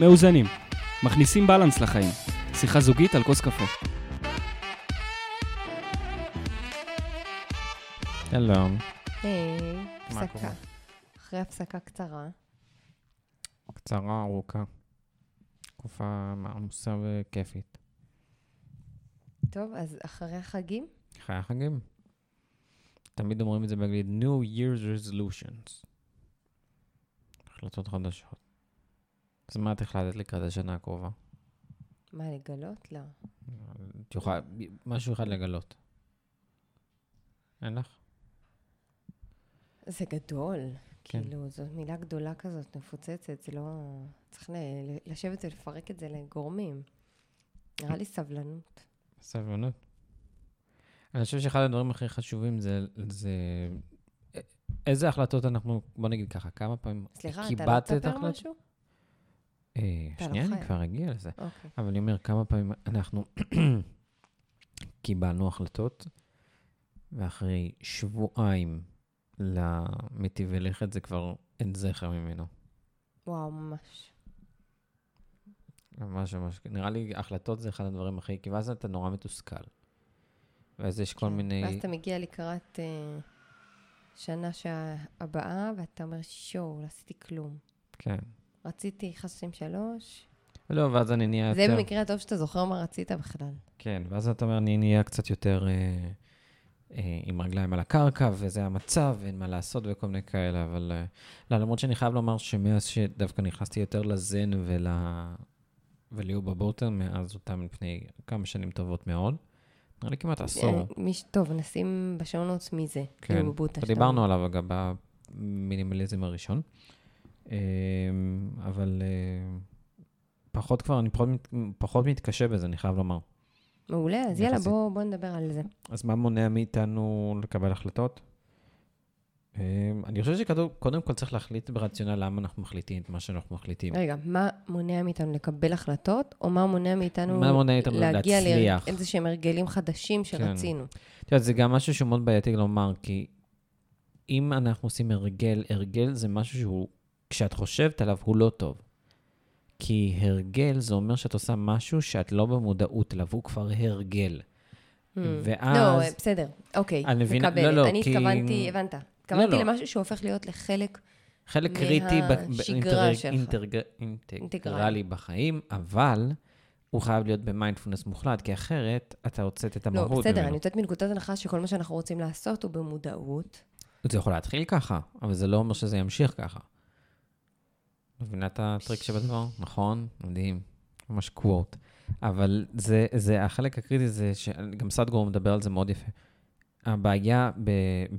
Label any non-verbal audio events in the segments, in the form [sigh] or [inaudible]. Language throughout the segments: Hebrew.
מאוזנים. מכניסים בלנס לחיים. שיחה זוגית על כוס קפה. שלום. היי, הפסקה. אחרי הפסקה קצרה. קצרה, ארוכה. תקופה עמוסה וכיפית. טוב, אז אחרי החגים? אחרי החגים. תמיד אומרים את זה באנגלית, New Year's Resolutions. החלטות חדשות. אז מה את החלטת לקראת השנה הקרובה? מה, לגלות? לא. את יכולה, משהו אחד לגלות. אין לך? זה גדול. כן. כאילו, זו מילה גדולה כזאת, מפוצצת, זה לא... צריך ל- לשבת ולפרק את זה לגורמים. נראה לי סבלנות. סבלנות. אני חושב שאחד הדברים הכי חשובים זה, זה איזה החלטות אנחנו, בוא נגיד ככה, כמה פעמים סליחה, לא קיבלת את תספר ההחלטות? משהו? אה, אתה לא שנייה, אני. כבר אגיע לזה. אוקיי. אבל אני אומר, כמה פעמים אנחנו [clears throat] קיבלנו החלטות, ואחרי שבועיים למטיבי לכת זה כבר אין זכר ממנו. וואו, ממש. ממש ממש, נראה לי החלטות זה אחד הדברים הכי, כי ואז אתה נורא מתוסכל. ואז יש כל כן. מיני... ואז אתה מגיע לקראת אה, שנה שהבאה, ואתה אומר, שואו, לא עשיתי כלום. כן. רציתי, חס עם שלוש. לא, ואז אני נהיה זה יותר... במקרה הטוב שאתה זוכר מה רצית בכלל. כן, ואז אתה אומר, אני נהיה קצת יותר אה, אה, עם רגליים על הקרקע, וזה המצב, ואין מה לעשות וכל מיני כאלה, אבל... אה, לא, למרות שאני חייב לומר שמאז שדווקא נכנסתי יותר לזן ול... וליהוא בבוטר, מאז אותם לפני כמה שנים טובות מאוד. נראה לי כמעט עשור. אה, טוב, נשים בשעונות מי זה. כן, דיברנו. עליו אגב במינימליזם הראשון. אה, אבל אה, פחות כבר, אני פחות, פחות מתקשה בזה, אני חייב לומר. מעולה, אז יאללה. בוא בוא נדבר על זה. אז מה מונע מאיתנו לקבל החלטות? אה, אני חושב שקודם כל צריך להחליט ברציונל למה אנחנו מחליטים את מה שאנחנו מחליטים. רגע, מה מונע מאיתנו לקבל החלטות, או מה מונע מאיתנו מה מונע מאיתנו להגיע? לאיזה שהם הרגלים חדשים שרצינו? את יודעת, זה גם משהו שהוא מאוד בעייתי לומר, כי אם אנחנו עושים הרגל, הרגל זה משהו שהוא, כשאת חושבת עליו, הוא לא טוב. כי הרגל זה אומר שאת עושה משהו שאת לא במודעות אליו, הוא כבר הרגל. Hmm. ואז- לא, אה, בסדר, אוקיי, אני מבינה- מקבלת. לא, לא, אני כי- התכוונתי, הבנת. התכוונתי לא. למשהו שהופך להיות לחלק חלק קריטי ב- מהשגרה באינטר- שלך. אינטרג- אינטגרלי בחיים, אבל הוא חייב להיות במיינדפולנס מוחלט, כי אחרת אתה הוצאת את לא, המהות בסדר, ממנו. אני יוצאת מנקודת הנחה שכל מה שאנחנו רוצים לעשות הוא במודעות. זה יכול להתחיל ככה, אבל זה לא אומר שזה ימשיך ככה. מבינה את הטריק שבדבר? נכון, מדהים, ממש קוואט. אבל זה, זה, החלק הקריטי זה, שגם סדגור מדבר על זה מאוד יפה. הבעיה ב,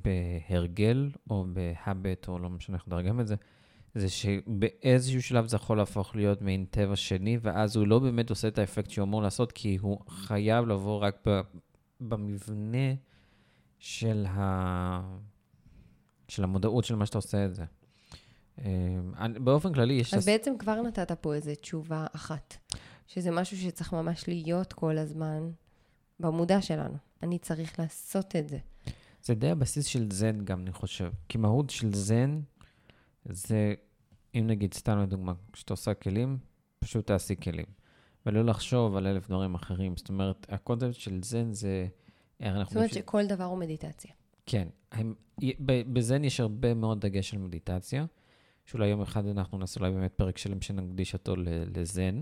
בהרגל, או בהאבט, או לא משנה איך לדרגם את זה, זה שבאיזשהו שלב זה יכול להפוך להיות מעין טבע שני, ואז הוא לא באמת עושה את האפקט שהוא אמור לעשות, כי הוא חייב לבוא רק ב, במבנה של, ה, של המודעות של מה שאתה עושה את זה. אה, באופן כללי, יש... אז בעצם כבר נתת פה איזו תשובה אחת, שזה משהו שצריך ממש להיות כל הזמן במודע שלנו. אני צריך לעשות את זה. זה די הבסיס של זן גם, אני חושב. כי מהות של זן זה, אם נגיד, סתם לדוגמה, כשאתה עושה כלים, פשוט תעשי כלים. ולא לחשוב על אלף דברים אחרים. זאת אומרת, הקונספט של זן זה... זאת אומרת פשוט- שכל דבר הוא מדיטציה. כן. הם, בזן יש הרבה מאוד דגש על מדיטציה, שאולי יום אחד אנחנו נעשה אולי באמת פרק שלם שנקדיש אותו לזן,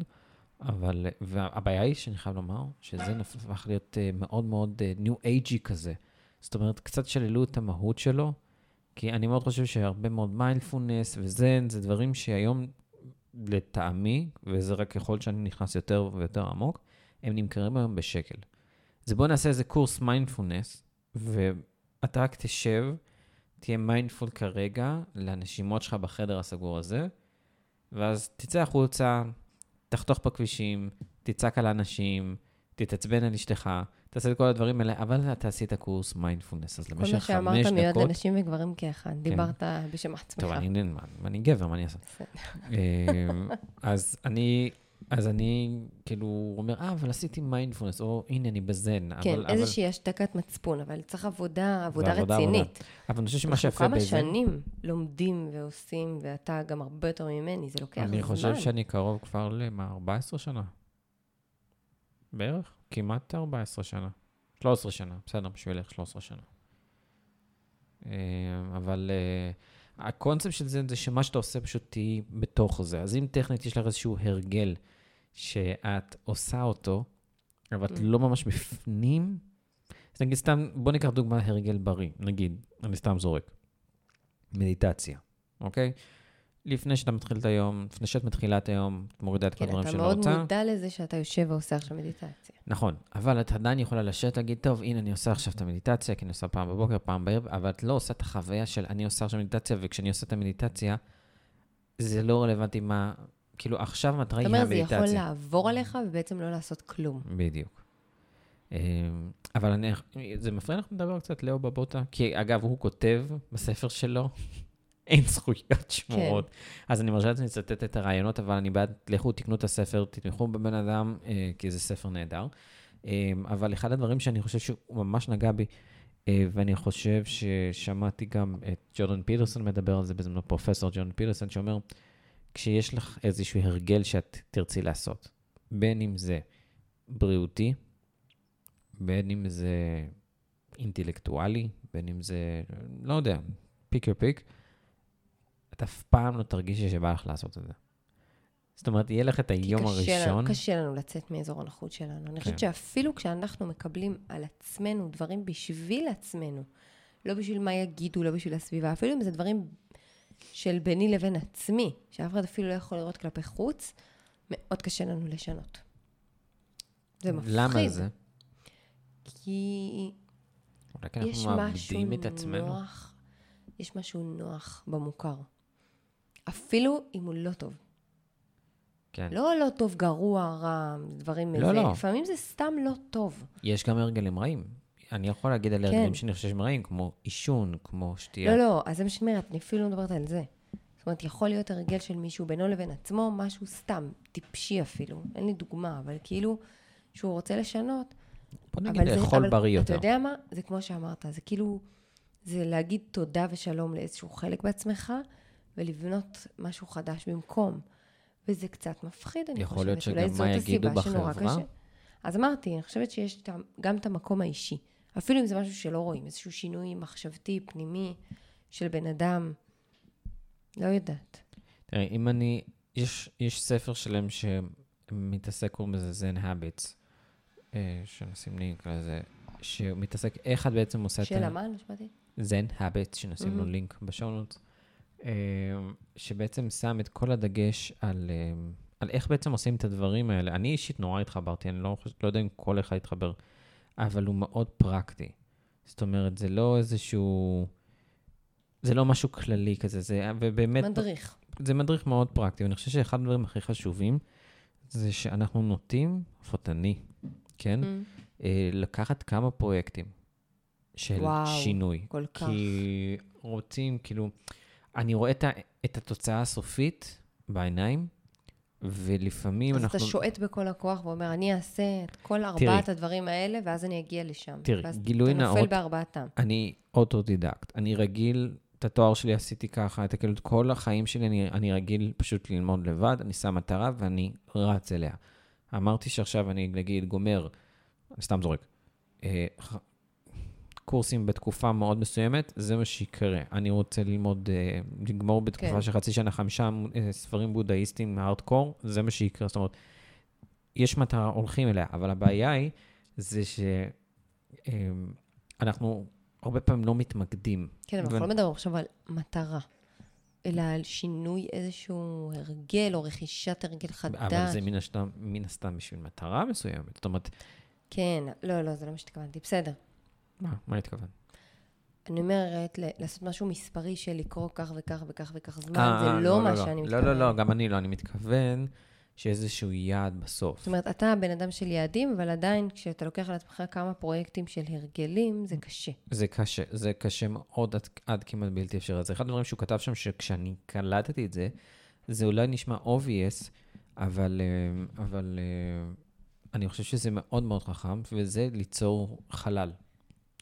אבל, והבעיה היא שאני חייב לומר, שזן הפך להיות אה, מאוד מאוד ניו אייג'י כזה. זאת אומרת, קצת שללו את המהות שלו, כי אני מאוד חושב שהרבה מאוד מיינדפולנס וזן זה דברים שהיום, לטעמי, וזה רק ככל שאני נכנס יותר ויותר עמוק, הם נמכרים היום בשקל. אז בואו נעשה איזה קורס מיינדפולנס, ואתה רק תשב, תהיה mindful כרגע לנשימות שלך בחדר הסגור הזה, ואז תצא החוצה, תחתוך בכבישים, תצעק על האנשים, תתעצבן על אשתך, תעשה את כל הדברים האלה, אבל אתה עשית קורס מיינדפולנס, אז כל למשך מה חמש שאמרת מיועד דקות... לנשים וגברים כאחד. דיברת בשם עצמך. טוב, אני, מה, אני גבר, מה אני אעשה? אמ, אז אני אז אני כאילו אומר, אה, אבל עשיתי מיינדפולנס, או הנה, אני בזן. כן, אבל, איזושהי השתקת מצפון, אבל צריך עבודה, עבודה רצינית. עבודה. אבל אני חושב שמה אנחנו שיפה כמה בזן... שנים לומדים ועושים, ואתה גם הרבה יותר ממני, זה לוקח זמן. אני חושב שאני קרוב כבר למה, 14 שנה? בערך? כמעט 14 שנה. 13 שנה, בסדר, בשבילך 13 שנה. אה, אבל אה, הקונספט של זה, זה שמה שאתה עושה פשוט תהיי בתוך זה. אז אם טכנית יש לך איזשהו הרגל שאת עושה אותו, אבל את Mm. לא ממש בפנים, אז נגיד סתם, בוא ניקח דוגמה הרגל בריא, נגיד, אני סתם זורק. מדיטציה, אוקיי? לפני שאתה מתחיל את היום, לפני שאת מתחילה את היום, את מורידה את כל כן, הדברים אתה שלא מאוד רוצה. מודע לזה שאתה יושב ועושה עכשיו מדיטציה. נכון, אבל את עדיין יכולה לשבת להגיד, טוב, הנה, אני עושה עכשיו את המדיטציה, כי אני עושה פעם בבוקר, פעם בערב, אבל את לא עושה את החוויה של אני עושה עכשיו מדיטציה, וכשאני עושה את המדיטציה, זה לא רלוונטי מה... כאילו, עכשיו המטרה זאת היא אומרת, זה המדיטציה. יכול לעבור עליך ובעצם לא לעשות כלום. בדיוק. אמ, אבל אני, זה מפריע לך לדבר קצת, לאו בבוטה? כי אגב, הוא כותב בספר שלו, [laughs] אין זכויות שמורות. כן. אז אני מרשה לעצמי לצטט את הרעיונות, אבל אני בעד, לכו תקנו את הספר, תתמכו בבן אדם, אה, כי זה ספר נהדר. אה, אבל אחד הדברים שאני חושב שהוא ממש נגע בי, אה, ואני חושב ששמעתי גם את ג'ורדן פיטרסון מדבר על זה בזמנו, פרופסור ג'ורדן פיטרסון, שאומר, כשיש לך איזשהו הרגל שאת תרצי לעשות, בין אם זה בריאותי, בין אם זה אינטלקטואלי, בין אם זה, לא יודע, פיק יור פיק, את אף פעם לא תרגישי שבא לך לעשות את זה. זאת אומרת, יהיה לך את היום קשה הראשון. לנו, קשה לנו לצאת מאזור הנוחות שלנו. אני חושבת כן. שאפילו כשאנחנו מקבלים על עצמנו דברים בשביל עצמנו, לא בשביל מה יגידו, לא בשביל הסביבה, אפילו אם זה דברים של ביני לבין עצמי, שאף אחד אפילו לא יכול לראות כלפי חוץ, מאוד קשה לנו לשנות. זה מפחיד. למה זה? כי אולי כי יש אנחנו משהו מאבדים את עצמנו. נוח, יש משהו נוח במוכר. אפילו אם הוא לא טוב. כן. לא לא טוב, גרוע, רע, דברים לא, מזה. לא. לפעמים זה סתם לא טוב. יש גם הרגלים רעים. אני יכול להגיד על כן. הרגלים שאני חושב שהם רעים, כמו עישון, כמו שתייה. לא, לא, אז זה מה שאני אומרת, אני אפילו לא מדברת על זה. זאת אומרת, יכול להיות הרגל של מישהו בינו לבין עצמו, משהו סתם, טיפשי אפילו. אין לי דוגמה, אבל כאילו, שהוא רוצה לשנות. בוא נגיד זה- לאכול אבל בריא יותר. אתה יודע מה? זה כמו שאמרת, זה כאילו, זה להגיד תודה ושלום לאיזשהו חלק בעצמך, ולבנות משהו חדש במקום. וזה קצת מפחיד, אני יכול חושבת. להיות שאולי שגם מה יגידו בחברה? אז אמרתי, אני חושבת שיש גם את המקום האישי. אפילו אם זה משהו שלא רואים, איזשהו שינוי מחשבתי, פנימי, של בן אדם. לא יודעת. תראה, אם אני... יש, יש ספר שלם שמתעסק, קוראים לזה זן habits, אה, שנשים לינק לזה, שמתעסק איך את בעצם עושה את שאלה, מה? לא שמעתי? זן habits, שנשים לו Mhm. לינק בשואונוטס, שבעצם שם את כל הדגש על, אה, על איך בעצם עושים את הדברים האלה. אני אישית נורא התחברתי, אני לא, לא יודע אם כל אחד יתחבר, אבל הוא מאוד פרקטי. זאת אומרת, זה לא איזשהו... זה לא משהו כללי כזה, זה ובאמת... מדריך. זה מדריך מאוד פרקטי, ואני חושב שאחד הדברים הכי חשובים זה שאנחנו נוטים, לפחות אני, כן? Mm, אה, לקחת כמה פרויקטים של וואו, שינוי. כל כך. כי רוצים, כאילו, אני רואה את, ה, את התוצאה הסופית בעיניים, ולפעמים אז אנחנו... אתה שועט בכל הכוח ואומר, אני אעשה את כל ארבעת הדברים האלה, ואז אני אגיע לשם. תראי, ואז גילוי אתה נופל נאות- בארבעתם. אני אוטודידקט. אני רגיל, את התואר שלי עשיתי ככה, את כאילו, את כל החיים שלי אני, אני רגיל פשוט ללמוד לבד, אני שם מטרה ואני רץ אליה. אמרתי שעכשיו אני, נגיד, גומר, אני סתם זורק, אה, קורסים בתקופה מאוד מסוימת, זה מה שיקרה. אני רוצה ללמוד, אה, לגמור בתקופה כן. של חצי שנה חמישה אה, ספרים בודהיסטיים הארדקור, זה מה שיקרה. זאת אומרת, יש מטרה, הולכים אליה, אבל הבעיה היא, זה שאנחנו הרבה פעמים לא מתמקדים. כן, אבל אנחנו לא מדברים עכשיו על מטרה, אלא על שינוי איזשהו הרגל או רכישת הרגל חדש. אבל זה מן הסתם, מן הסתם בשביל מטרה מסוימת. זאת אומרת, כן, לא, לא, זה לא מה שהתכוונתי. בסדר. מה, מה התכוון? אני אומרת, לעשות משהו מספרי של לקרוא כך וכך וכך וכך זמן, אה, זה לא מה לא, שאני לא, מתכוונת. לא, לא, גם אני לא. אני מתכוון שאיזשהו יעד בסוף. זאת אומרת, אתה בן אדם של יעדים, אבל עדיין כשאתה לוקח על עצמך כמה פרויקטים של הרגלים, זה קשה. זה קשה, זה קשה מאוד עד, עד כמעט בלתי אפשרי. זה אחד הדברים שהוא כתב שם, שכשאני קלטתי את זה, זה אולי נשמע obvious, אבל, אה, אבל אה, אני חושב שזה מאוד מאוד חכם, וזה ליצור חלל.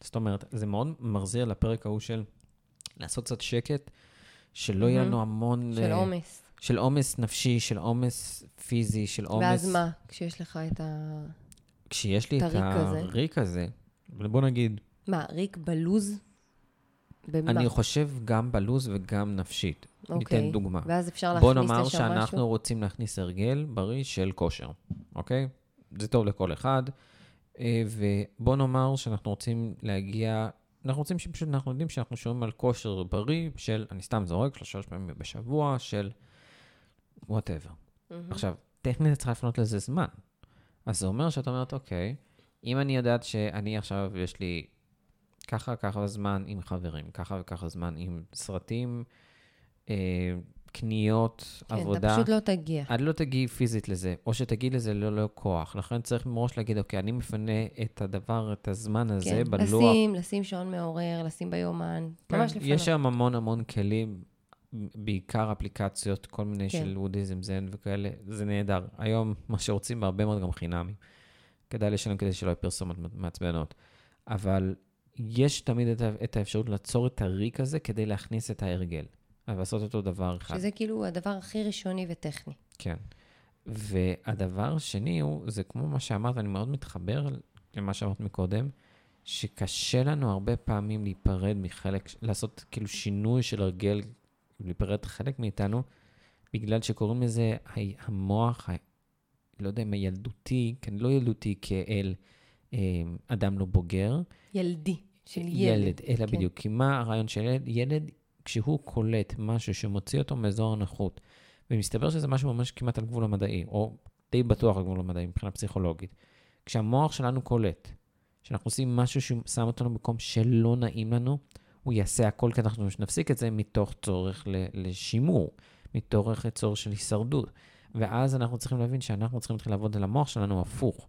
זאת אומרת, זה מאוד מחזיר לפרק ההוא של לעשות קצת שקט, שלא יהיה. לנו המון... של אה, עומס. של עומס נפשי, של עומס פיזי, של עומס... ואז מה, כשיש לך את ה... כשיש לי את את הריק הזה. בוא נגיד, מה, ריק בלוז? במה? אני חושב גם בלוז וגם נפשית. אוקיי. ניתן דוגמה. ואז אפשר בוא להכניס נאמר לשם שאנחנו משהו? רוצים להכניס הרגל בריא של כושר, אוקיי? זה טוב לכל אחד. אה, ובוא נאמר שאנחנו רוצים להגיע, אנחנו רוצים שפשוט, אנחנו יודעים שאנחנו שומעים על כושר בריא של, אני סתם זורק, שלושה פעמים בשבוע, של וואטאבר. מהמם. עכשיו, טכנית צריכה לפנות לזה זמן. אז זה אומר שאת אומרת, אוקיי, אם אני יודעת שאני עכשיו, יש לי ככה ככה זמן עם חברים, ככה וככה זמן עם סרטים, אה, קניות, כן, עבודה, אתה פשוט לא תגיע. את לא תגיעי פיזית לזה, או שתגיעי לזה ללא כוח. לכן צריך מראש להגיד, אוקיי, אני מפנה את הדבר, את הזמן הזה כן, בלוח. לשים, לשים שעון מעורר, לשים ביומן, כן, ממש לפנות. יש שם המון המון כלים, בעיקר אפליקציות, כל מיני כן. של וודהיזם, זן וכאלה, זה נהדר. היום, מה שרוצים, בהרבה מאוד גם חינמי. כדאי לשלם כדי שלא יהיו פרסומות מעצבנות. אבל יש תמיד את האפשרות לעצור את הריק הזה כדי להכניס את ההרגל. אבל לעשות אותו דבר אחד. שזה כאילו הדבר הכי ראשוני וטכני. כן. והדבר השני הוא, זה כמו מה שאמרת, אני מאוד מתחבר למה שאמרת מקודם, שקשה לנו הרבה פעמים להיפרד מחלק, לעשות כאילו שינוי של הרגל, להיפרד חלק מאיתנו, בגלל שקוראים לזה המוח, לא יודע אם הילדותי, כן, לא ילדותי כאל אה, אדם לא בוגר, ילדי, של ילד. ילד, אלא כן. בדיוק. כי מה הרעיון של ילד? ילד, כשהוא קולט משהו שמוציא אותו מאזור הנוחות, ומסתבר שזה משהו ממש כמעט על גבול המדעי, או די בטוח על גבול המדעי מבחינה פסיכולוגית. כשהמוח שלנו קולט, שאנחנו עושים משהו ששם אותנו במקום שלא נעים לנו, הוא יעשה הכל כדי שאנחנו נפסיק את זה מתוך צורך לשימור, מתוך צורך של הישרדות. ואז אנחנו צריכים להבין שאנחנו צריכים להתחיל לעבוד על המוח שלנו הפוך.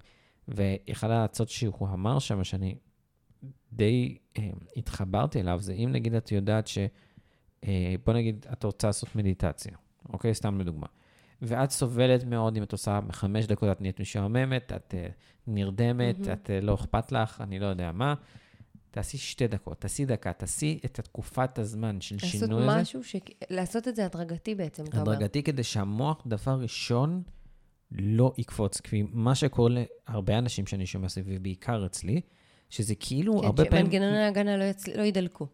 ואחד העצות שהוא אמר שם, שאני די אה, התחברתי אליו, זה אם נגיד את יודעת ש... אה, בוא נגיד, את רוצה לעשות מדיטציה, אוקיי? סתם לדוגמה. ואת סובלת מאוד אם את עושה בחמש דקות, את נהיית משעממת, את אה, נרדמת, מהמם. את אה, לא אכפת לך, אני לא יודע מה. תעשי שתי דקות, תעשי דקה, תעשי את תקופת הזמן של לעשות שינוי הזה. משהו, ש... לעשות את זה הדרגתי בעצם, אתה אומר. הדרגתי כדי שהמוח, דבר ראשון, לא יקפוץ. כי מה שקורה להרבה אנשים שאני שומע סביבי, בעיקר אצלי, שזה כאילו כן, הרבה פעמים... שמנגנוני ההגנה לא, יצ... לא ידלקו.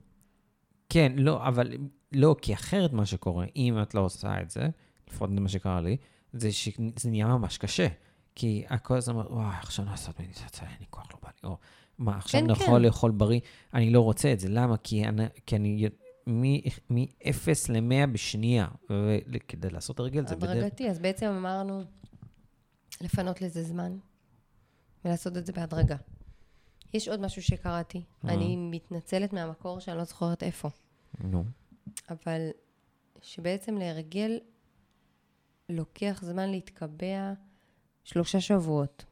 כן, לא, אבל לא, כי אחרת מה שקורה, אם את לא עושה את זה, לפחות זה מה שקרה לי, זה שזה נהיה ממש קשה. כי את כל הזמן אומרת, וואי, עכשיו לעשות מדיטציה, אין לי כוח, לא בא לי. או, מה, עכשיו כן, אני כן. לאכול בריא? אני לא רוצה את זה. למה? כי אני, כי אני מ-0 ל-100 בשנייה. וכדי לעשות הרגל זה בדרך... הדרגתי, אז בעצם אמרנו לפנות לזה זמן ולעשות את זה בהדרגה. יש עוד משהו שקראתי, אה. אני מתנצלת מהמקור שאני לא זוכרת איפה, נו. אבל שבעצם להרגל לוקח זמן להתקבע שלושה שבועות.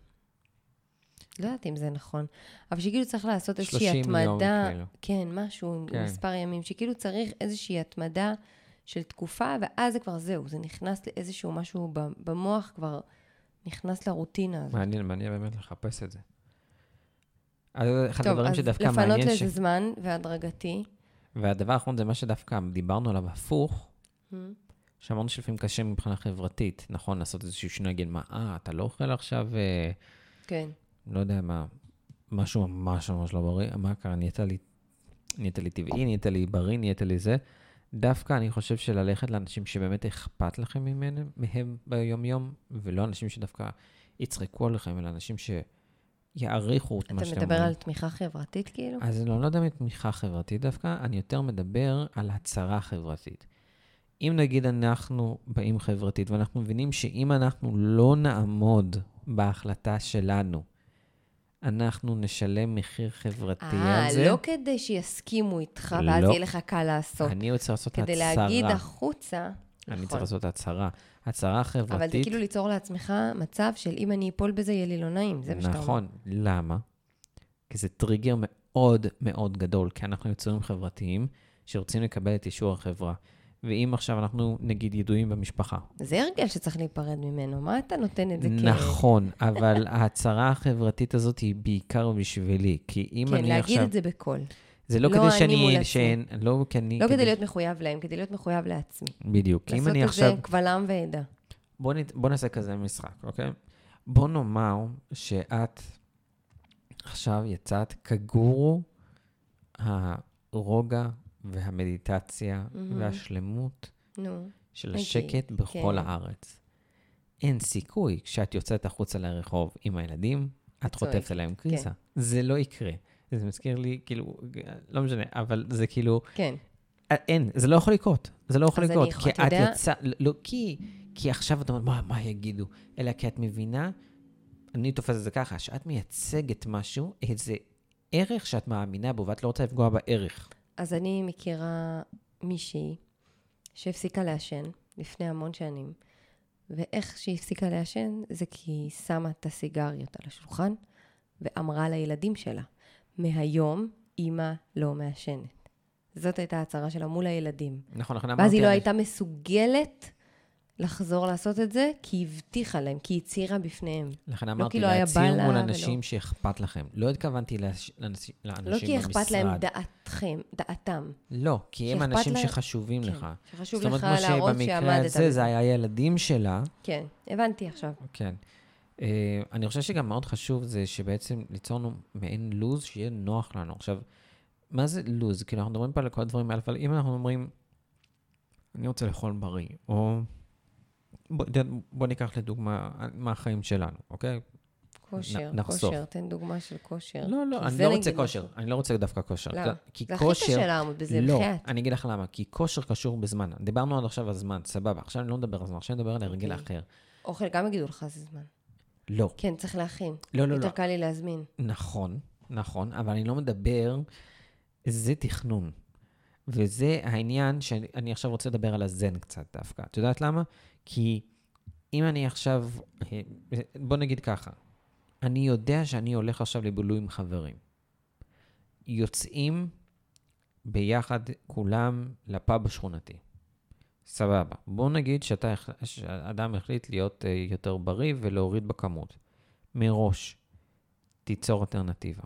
לא יודעת אם זה נכון, אבל שכאילו צריך לעשות איזושהי 30 יום, התמדה, כאילו. כן, משהו כן. מספר ימים, שכאילו צריך איזושהי התמדה של תקופה, ואז זה כבר זהו, זה נכנס לאיזשהו משהו במוח, כבר נכנס לרוטינה הזאת. מעניין, מעניין באמת לחפש את זה. אז אחד טוב, הדברים אז שדווקא לפנות מעניין, לזה ש... זמן והדרגתי. והדבר האחרון זה מה שדווקא דיברנו עליו הפוך, Hmm. שאמרנו שלפעמים קשה מבחינה חברתית, נכון, לעשות איזשהו שינוי, להגיד, מה, אה, אתה לא אוכל עכשיו, אה, כן. לא יודע מה, משהו ממש ממש לא בריא, מה קרה, נהיית לי, נהיית לי טבעי, נהיית לי בריא, נהיית לי זה. דווקא אני חושב שללכת לאנשים שבאמת אכפת לכם ממנו, מהם ביום-יום, ולא אנשים שדווקא יצחקו עליכם, אלא אנשים שיעריכו את מה אתה שאתם מדבר אומרים. על תמיכה חברתית כאילו? אז אני לא, לא יודע אם תמיכה חברתית דווקא, אני יותר מדבר על הצהרה חברתית. אם נגיד אנחנו באים חברתית, ואנחנו מבינים שאם אנחנו לא נעמוד בהחלטה שלנו, אנחנו נשלם מחיר חברתי אה, על זה. לא כדי שיסכימו איתך, ואז לא. יהיה לך קל לעשות. אני רוצה לעשות כדי הצהרה. להגיד החוצה, אני נכון. צריך לעשות הצהרה. הצהרה חברתית. אבל זה כאילו ליצור לעצמך מצב של אם אני אפול בזה, יהיה לי לא נעים, זה מה שאתה אומר. נכון. למה? כי זה טריגר מאוד מאוד גדול, כי אנחנו יצורים חברתיים שרוצים לקבל את אישור החברה. ואם עכשיו אנחנו, נגיד, ידועים במשפחה. זה הרגל שצריך להיפרד ממנו, מה אתה נותן את זה כ... נכון, אבל [laughs] ההצהרה החברתית הזאת היא בעיקר בשבילי, כי אם כן, אני להגיד עכשיו... את זה בקול. זה לא לא כדי אני שאני... שאין- לא כי אני... לא כדי להיות מחויב להם, כדי להיות מחויב לעצמי. בדיוק. אם אני לעשות עכשיו... את זה קבל עם ועדה. בוא, נת... בוא נעשה כזה משחק, אוקיי? בוא נאמר שאת עכשיו יצאת כגורו הרוגע והמדיטציה מהמם. והשלמות נו, של נגיד, השקט בכל כן. הארץ. אין סיכוי כשאת יוצאת החוצה לרחוב עם הילדים, את חוטפת עליהם קריסה. זה לא יקרה. זה מזכיר לי, כאילו, לא משנה, אבל זה כאילו, כן. אה, אין, זה לא יכול לקרות. זה לא יכול לקרות. כי את יודע- יצא, לא, כי, כי עכשיו את אומרת, מה, מה יגידו? אלא כי את מבינה, אני תופס את זה ככה, שאת מייצגת משהו, איזה ערך שאת מאמינה בו, ואת לא רוצה לפגוע בערך. אז אני מכירה מישהי שהפסיקה לעשן לפני המון שנים, ואיך שהיא הפסיקה לעשן זה כי היא שמה את הסיגריות על השולחן ואמרה לילדים שלה, מהיום אימא לא מעשנת. זאת הייתה ההצהרה שלה מול הילדים. נכון, נכון, אמרתי... ואז היא לא הייתה מסוגלת לחזור לעשות את זה, כי היא הבטיחה להם, כי היא הצהירה בפניהם. לכן אמרתי, לא היה בא להצהיר לה מול ולא- אנשים שאכפת לכם. לא התכוונתי לאש- לאנשים לאנשים לא כי אכפת להם במשרד. דעתכם, דעתם. לא, כי הם אנשים להם- שחשובים כן, לך. שחשוב זאת לך אומרת, כמו להראות שבמקרה שעמדת הזה. זה היה ילדים שלה, כן, הבנתי עכשיו. כן. אה, אני חושב שגם מאוד חשוב זה שבעצם ליצור לנו מעין לוז שיהיה נוח לנו. עכשיו, מה זה לוז? כאילו, אנחנו מדברים פה על כל הדברים האלה, אבל אם אנחנו אומרים, אני רוצה לאכול בריא, או בוא, בוא ניקח לדוגמה מהחיים שלנו, אוקיי? כושר. כושר, תן דוגמה של כושר. לא, לא, אני לא רוצה כושר. אני לא רוצה דווקא כושר. למה? כי זה הכי כושר... קשה לעמוד בזה, לא, בחייאת. אני אגיד לך למה, כי כושר קשור בזמן. דיברנו עד עכשיו על זמן, סבבה, עכשיו אני לא מדבר על זמן, עכשיו אני מדבר על הרגל אוקיי. אחר. אוכל גם יגידו לך זה זמן. לא, כן, צריך להכין. לא, לא, יותר לא. קל לי להזמין. נכון, נכון, אבל אני לא מדבר, זה תכנון. וזה העניין שאני אני עכשיו רוצה לדבר על הזן קצת דווקא. את יודעת למה? כי אם אני עכשיו, אה, בוא נגיד ככה, אני יודע שאני הולך עכשיו לבילוי עם חברים. יוצאים ביחד כולם לפאב השכונתי. סבבה. בוא נגיד שאתה, שאדם החליט להיות אה, יותר בריא ולהוריד בכמות. מראש, תיצור אלטרנטיבה.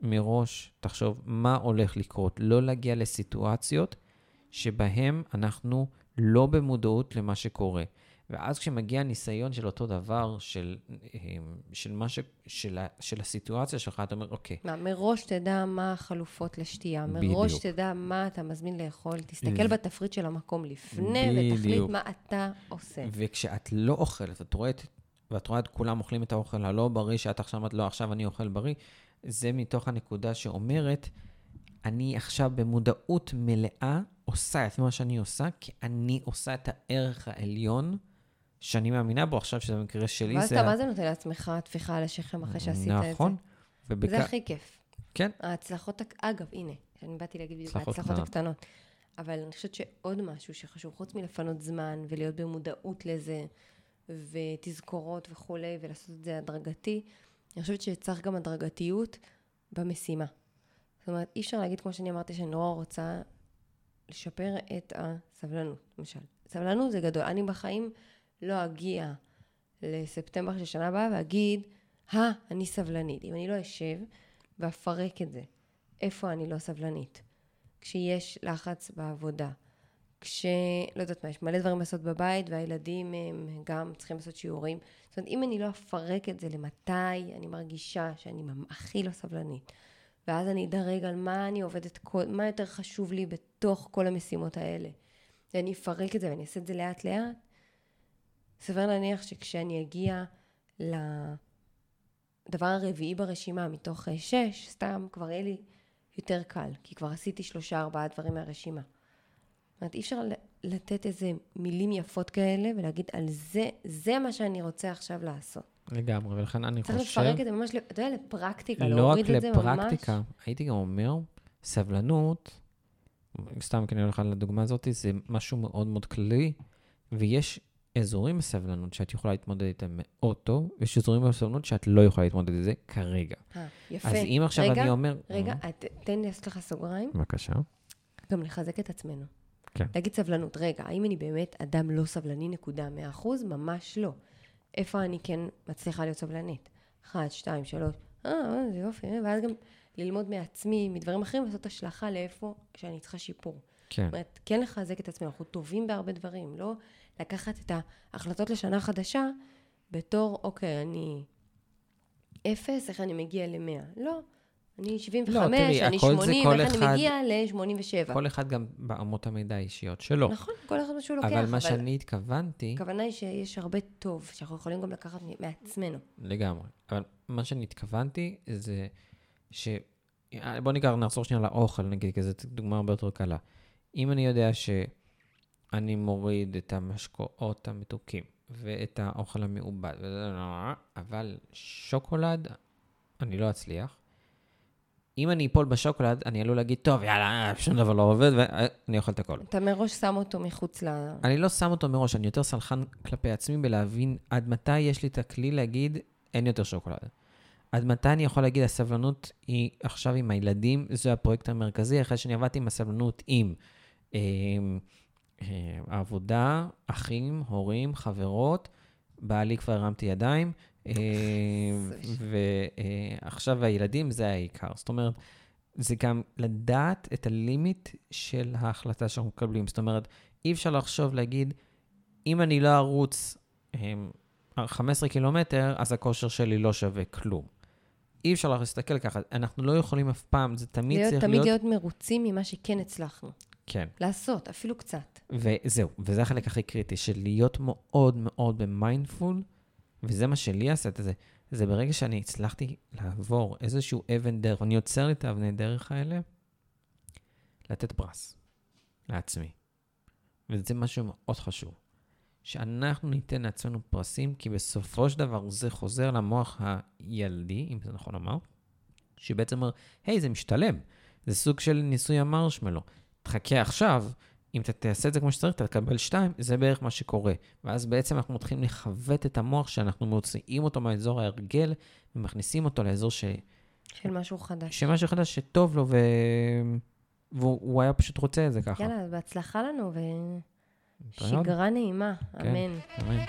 מראש תחשוב מה הולך לקרות. לא להגיע לסיטואציות שבהן אנחנו לא במודעות למה שקורה. ואז כשמגיע ניסיון של אותו דבר, של, אה, של, מה ש, של, ה, של הסיטואציה שלך, אתה אומר, אוקיי, מה, מראש תדע מה החלופות לשתייה, מראש בדיוק. תדע מה אתה מזמין לאכול, תסתכל ו- בתפריט של המקום לפני ותחליט בדיוק. מה אתה עושה. וכשאת לא אוכלת, את רואה את, ואת רואה את כולם אוכלים את האוכל הלא בריא, שאת עכשיו אומרת, לא, עכשיו אני אוכל בריא, זה מתוך הנקודה שאומרת, אני עכשיו במודעות מלאה עושה את מה שאני עושה, כי אני עושה את הערך העליון שאני מאמינה בו עכשיו, שזה במקרה שלי, ואז זה... אתה מה זה נותן לעצמך טפיחה על השכם אחרי שעשית את זה? נכון. ובכ... זה הכי כיף. כן. ההצלחות, אגב, הנה, אני באתי להגיד בדיוק, הצלחות ההצלחות קטנות. הקטנות. אבל אני חושבת שעוד משהו שחשוב, חוץ מלפנות זמן ולהיות במודעות לזה, ותזכורות וכולי, ולעשות את זה הדרגתי, אני חושבת שצריך גם הדרגתיות במשימה. זאת אומרת, אי אפשר להגיד, כמו שאני אמרתי, שאני נורא רוצה לשפר את הסבלנות, למשל. סבלנות זה גדול. אני בחיים לא אגיע לספטמבר של שנה הבאה ואגיד, אה, אני סבלנית. אם אני לא אשב ואפרק את זה, איפה אני לא סבלנית? כשיש לחץ בעבודה, כש... לא יודעת מה, יש מלא דברים לעשות בבית, והילדים הם גם צריכים לעשות שיעורים. זאת אומרת, אם אני לא אפרק את זה למתי אני מרגישה שאני הכי לא סבלנית, ואז אני אדרג על מה אני עובדת, כל... מה יותר חשוב לי בתוך כל המשימות האלה. ואני אפרק את זה ואני אעשה את זה לאט לאט, סביר להניח שכשאני אגיע לדבר הרביעי ברשימה מתוך אה, שש, סתם כבר יהיה לי יותר קל, כי כבר עשיתי שלושה ארבעה דברים מהרשימה. זאת אומרת, אי אפשר לתת איזה מילים יפות כאלה ולהגיד על זה, זה מה שאני רוצה עכשיו לעשות. לגמרי, ולכן אני צריך חושב... לפרק את זה ממש, אתה יודע, לפרקטיקה, לא רק להוריד את זה ממש. לפרקטיקה, הייתי גם אומר, סבלנות, סתם כי אני הולך על הדוגמה הזאת, זה משהו מאוד מאוד כללי, ויש אזורים בסבלנות שאת יכולה להתמודד איתם מאוד טוב, ויש אזורים בסבלנות שאת לא יכולה להתמודד עם זה כרגע. אה, יפה. אז אם עכשיו רגע, אני אומר... רגע, את- תן לי לעשות לך סוגריים, בבקשה. גם לחזק את עצמנו. כן. להגיד סבלנות. רגע, האם אני באמת אדם לא סבלני, נקודה, מאה אחוז? ממש לא. איפה אני כן מצליחה להיות סבלנית? אחת, שתיים, שלוש, אה, אה, זה יופי, ואז גם ללמוד מעצמי, מדברים אחרים, לעשות השלכה לאיפה שאני צריכה שיפור. כן. זאת אומרת, כן לחזק את עצמנו, אנחנו טובים בהרבה דברים, לא לקחת את ההחלטות לשנה חדשה בתור, אוקיי, אני אפס, איך אני מגיע למאה? לא. אני 75, לא, תראי, אני הכל זה 80, כל איך אחד- אני מגיע ל-87. כל אחד גם באמות המידה האישיות שלו. נכון, כל אחד מה שהוא לוקח, אבל מה שאני התכוונתי, הכוונה היא שיש הרבה טוב, שאנחנו יכולים גם לקחת מעצמנו. לגמרי, אבל מה שאני התכוונתי זה ש... בוא ניקח, נחזור שנייה לאוכל נגיד, כי זו דוגמה הרבה יותר קלה. אם אני יודע שאני מוריד את המשקאות המתוקים ואת האוכל המעובד, אבל שוקולד, אני לא אצליח. אם אני אפול בשוקולד, אני עלול להגיד, טוב, יאללה, שום דבר לא עובד, ואני אוכל את הכל. אתה מראש שם אותו מחוץ ל... אני לא שם אותו מראש, אני יותר סלחן כלפי עצמי בלהבין עד מתי יש לי את הכלי להגיד, אין יותר שוקולד. עד מתי אני יכול להגיד, הסבלנות היא עכשיו עם הילדים, זה הפרויקט המרכזי, אחרי שאני עבדתי עם הסבלנות עם אה, אה, העבודה, אחים, הורים, חברות, בעלי כבר הרמתי ידיים, אה, ועכשיו הילדים זה העיקר. זאת אומרת, זה גם לדעת את הלימיט של ההחלטה שאנחנו מקבלים. זאת אומרת, אי אפשר לחשוב, להגיד, אם אני לא ארוץ הם, 15 קילומטר, אז הכושר שלי לא שווה כלום. אי אפשר להסתכל ככה, אנחנו לא יכולים אף פעם, זה תמיד להיות, צריך תמיד להיות... להיות מרוצים ממה שכן הצלחנו. כן. לעשות, אפילו קצת. וזהו, וזה החלק הכי קריטי, של להיות מאוד מאוד במיינדפול, וזה מה שלי עשה את זה. זה ברגע שאני הצלחתי לעבור איזשהו אבן דרך, ואני עוצר לי את האבני דרך האלה, לתת פרס לעצמי. וזה משהו מאוד חשוב. שאנחנו ניתן לעצמנו פרסים, כי בסופו של דבר זה חוזר למוח הילדי, אם זה נכון לומר, שבעצם אומר, היי, זה משתלם. זה סוג של ניסוי המרשמלו. תחכה עכשיו, אם אתה תעשה את זה כמו שצריך, אתה תקבל שתיים, זה בערך מה שקורה. ואז בעצם אנחנו מתחילים לכוות את המוח, שאנחנו מוציאים אותו מהאזור ההרגל, ומכניסים אותו לאזור ש... של משהו חדש. שמשהו חדש שטוב לו, ו... והוא הוא היה פשוט רוצה את זה ככה. יאללה, בהצלחה לנו. ושגרה נעימה. כן. אמן. אמן.